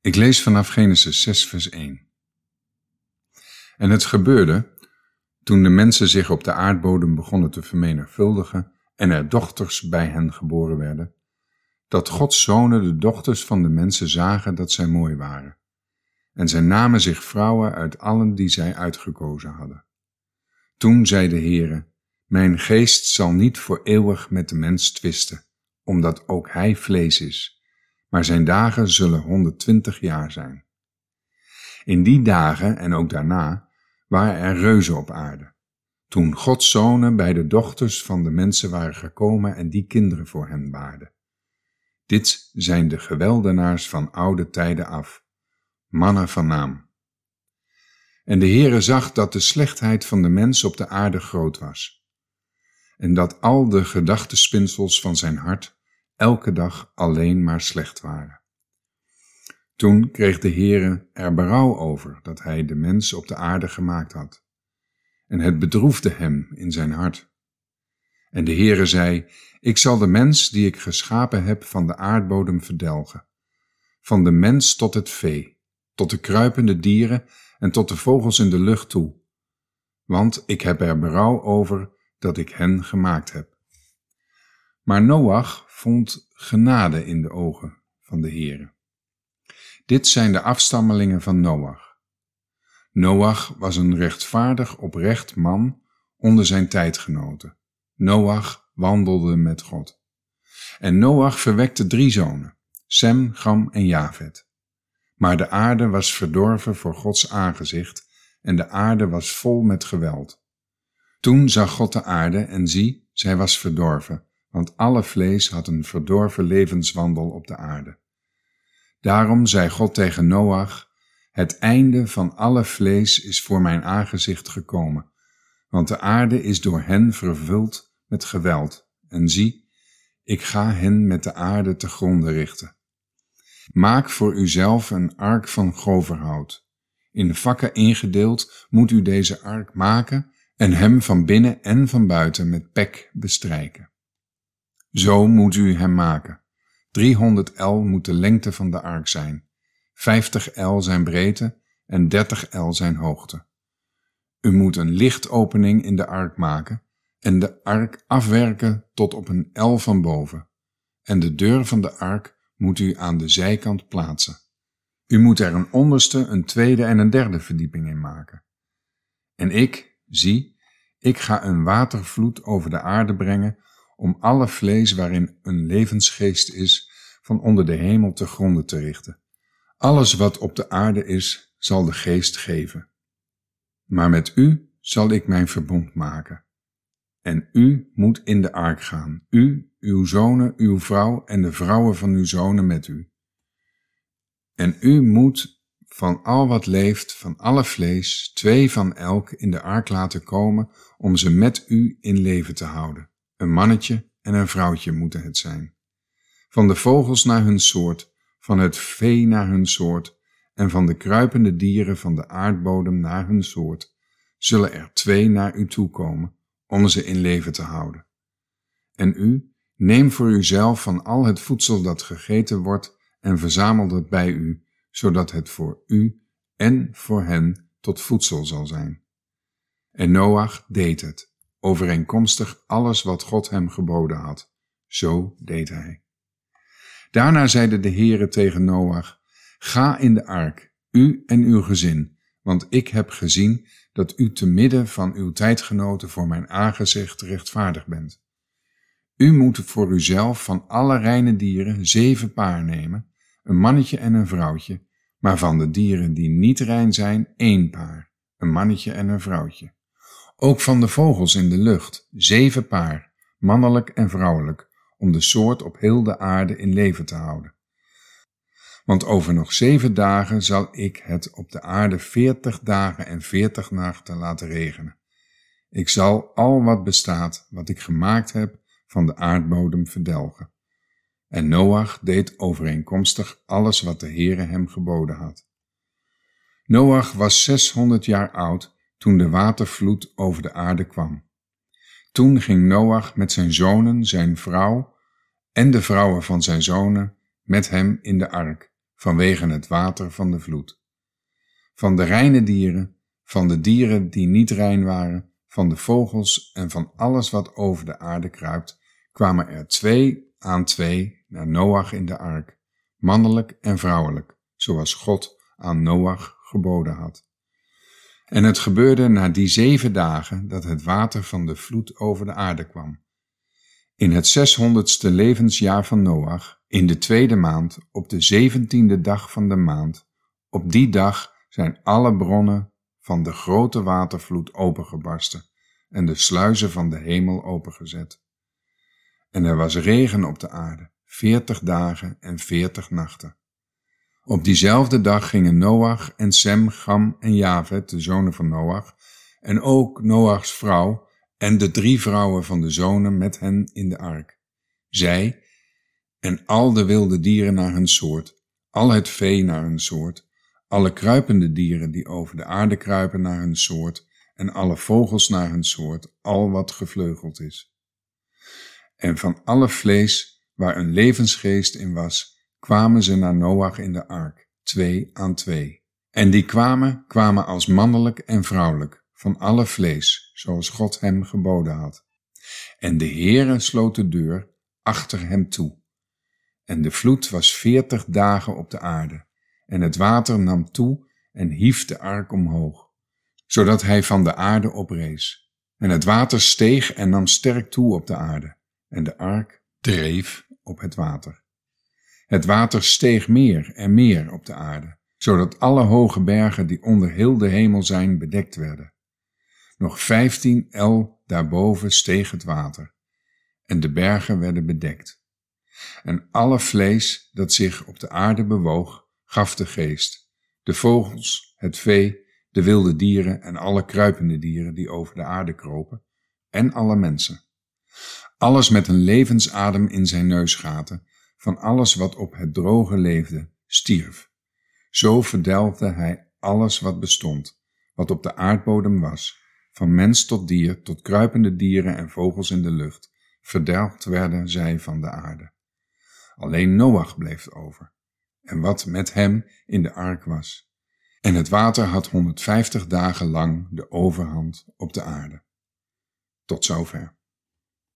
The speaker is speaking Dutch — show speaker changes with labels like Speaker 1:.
Speaker 1: Ik lees vanaf Genesis 6, vers 1. En het gebeurde, toen de mensen zich op de aardbodem begonnen te vermenigvuldigen en er dochters bij hen geboren werden, dat Gods zonen de dochters van de mensen zagen dat zij mooi waren. En zij namen zich vrouwen uit allen die zij uitgekozen hadden. Toen zei de Heere, mijn geest zal niet voor eeuwig met de mens twisten, omdat ook hij vlees is, maar zijn dagen zullen 120 jaar zijn. In die dagen en ook daarna waren er reuzen op aarde. Toen Gods zonen bij de dochters van de mensen waren gekomen en die kinderen voor hen baarden. Dit zijn de geweldenaars van oude tijden af, mannen van naam. En de Heere zag dat de slechtheid van de mens op de aarde groot was, en dat al de gedachtespinsels van zijn hart elke dag alleen maar slecht waren. Toen kreeg de Heere er berouw over dat hij de mens op de aarde gemaakt had, en het bedroefde hem in zijn hart. En de Heere zei, ik zal de mens die ik geschapen heb van de aardbodem verdelgen, van de mens tot het vee, tot de kruipende dieren en tot de vogels in de lucht toe, want ik heb er berouw over dat ik hen gemaakt heb. Maar Noach vond genade in de ogen van de Heere. Dit zijn de afstammelingen van Noach. Noach was een rechtvaardig oprecht man onder zijn tijdgenoten. Noach wandelde met God. En Noach verwekte drie zonen, Sem, Gam en Javet. Maar de aarde was verdorven voor Gods aangezicht en de aarde was vol met geweld. Toen zag God de aarde en zie, zij was verdorven, want alle vlees had een verdorven levenswandel op de aarde. Daarom zei God tegen Noach, het einde van alle vlees is voor mijn aangezicht gekomen, want de aarde is door hen vervuld met geweld. En zie, ik ga hen met de aarde te gronden richten. Maak voor uzelf een ark van goverhout. In vakken ingedeeld moet u deze ark maken en hem van binnen en van buiten met pek bestrijken. Zo moet u hem maken. 300 el moet de lengte van de ark zijn, 50 el zijn breedte en 30 el zijn hoogte. U moet een lichtopening in de ark maken en de ark afwerken tot op een el van boven. En de deur van de ark moet u aan de zijkant plaatsen. U moet er een onderste, een tweede en een derde verdieping in maken. En ik, zie, ik ga een watervloed over de aarde brengen om alle vlees waarin een levensgeest is, van onder de hemel te gronden te richten. Alles wat op de aarde is, zal de geest geven. Maar met u zal ik mijn verbond maken. En u moet in de ark gaan, u, uw zonen, uw vrouw en de vrouwen van uw zonen met u. En u moet van al wat leeft, van alle vlees, twee van elk in de ark laten komen om ze met u in leven te houden. Een mannetje en een vrouwtje moeten het zijn. Van de vogels naar hun soort, van het vee naar hun soort, en van de kruipende dieren van de aardbodem naar hun soort, zullen er twee naar u toe komen, om ze in leven te houden. En u, neem voor uzelf van al het voedsel dat gegeten wordt en verzamel het bij u, zodat het voor u en voor hen tot voedsel zal zijn. En Noach deed het overeenkomstig alles wat God hem geboden had. Zo deed hij. Daarna zeide de Heere tegen Noach, ga in de ark, u en uw gezin, want ik heb gezien dat u te midden van uw tijdgenoten voor mijn aangezicht rechtvaardig bent. U moet voor uzelf van alle reine dieren zeven paar nemen, een mannetje en een vrouwtje, maar van de dieren die niet rein zijn één paar, een mannetje en een vrouwtje. Ook van de vogels in de lucht, zeven paar, mannelijk en vrouwelijk, om de soort op heel de aarde in leven te houden. Want over nog zeven dagen zal ik het op de aarde veertig dagen en veertig nachten laten regenen. Ik zal al wat bestaat, wat ik gemaakt heb, van de aardbodem verdelgen. En Noach deed overeenkomstig alles wat de Heere hem geboden had. Noach was zeshonderd jaar oud toen de watervloed over de aarde kwam. Toen ging Noach met zijn zonen, zijn vrouw en de vrouwen van zijn zonen met hem in de ark, vanwege het water van de vloed. Van de reine dieren, van de dieren die niet rein waren, van de vogels en van alles wat over de aarde kruipt, kwamen er twee aan twee naar Noach in de ark, mannelijk en vrouwelijk, zoals God aan Noach geboden had. En het gebeurde na die zeven dagen dat het water van de vloed over de aarde kwam. In het zeshonderdste levensjaar van Noach, in de tweede maand, op de zeventiende dag van de maand, op die dag zijn alle bronnen van de grote watervloed opengebarsten en de sluizen van de hemel opengezet. En er was regen op de aarde, veertig dagen en veertig nachten. Op diezelfde dag gingen Noach en Sem, Gam en Javet, de zonen van Noach, en ook Noachs vrouw en de drie vrouwen van de zonen met hen in de ark. Zij en al de wilde dieren naar hun soort, al het vee naar hun soort, alle kruipende dieren die over de aarde kruipen naar hun soort, en alle vogels naar hun soort, al wat gevleugeld is. En van alle vlees waar een levensgeest in was, kwamen ze naar Noach in de ark, twee aan twee. En die kwamen, kwamen als mannelijk en vrouwelijk, van alle vlees, zoals God hem geboden had. En de Heere sloot de deur achter hem toe. En de vloed was veertig dagen op de aarde, en het water nam toe en hief de ark omhoog, zodat hij van de aarde oprees. En het water steeg en nam sterk toe op de aarde, en de ark dreef op het water. Het water steeg meer en meer op de aarde, zodat alle hoge bergen die onder heel de hemel zijn bedekt werden. Nog vijftien el daarboven steeg het water, en de bergen werden bedekt. En alle vlees dat zich op de aarde bewoog, gaf de geest, de vogels, het vee, de wilde dieren en alle kruipende dieren die over de aarde kropen, en alle mensen. Alles met een levensadem in zijn neusgaten, van alles wat op het droge leefde, stierf. Zo verdelgde hij alles wat bestond, wat op de aardbodem was, van mens tot dier, tot kruipende dieren en vogels in de lucht, verdelgd werden zij van de aarde. Alleen Noach bleef over, en wat met hem in de ark was. En het water had 150 dagen lang de overhand op de aarde. Tot zover.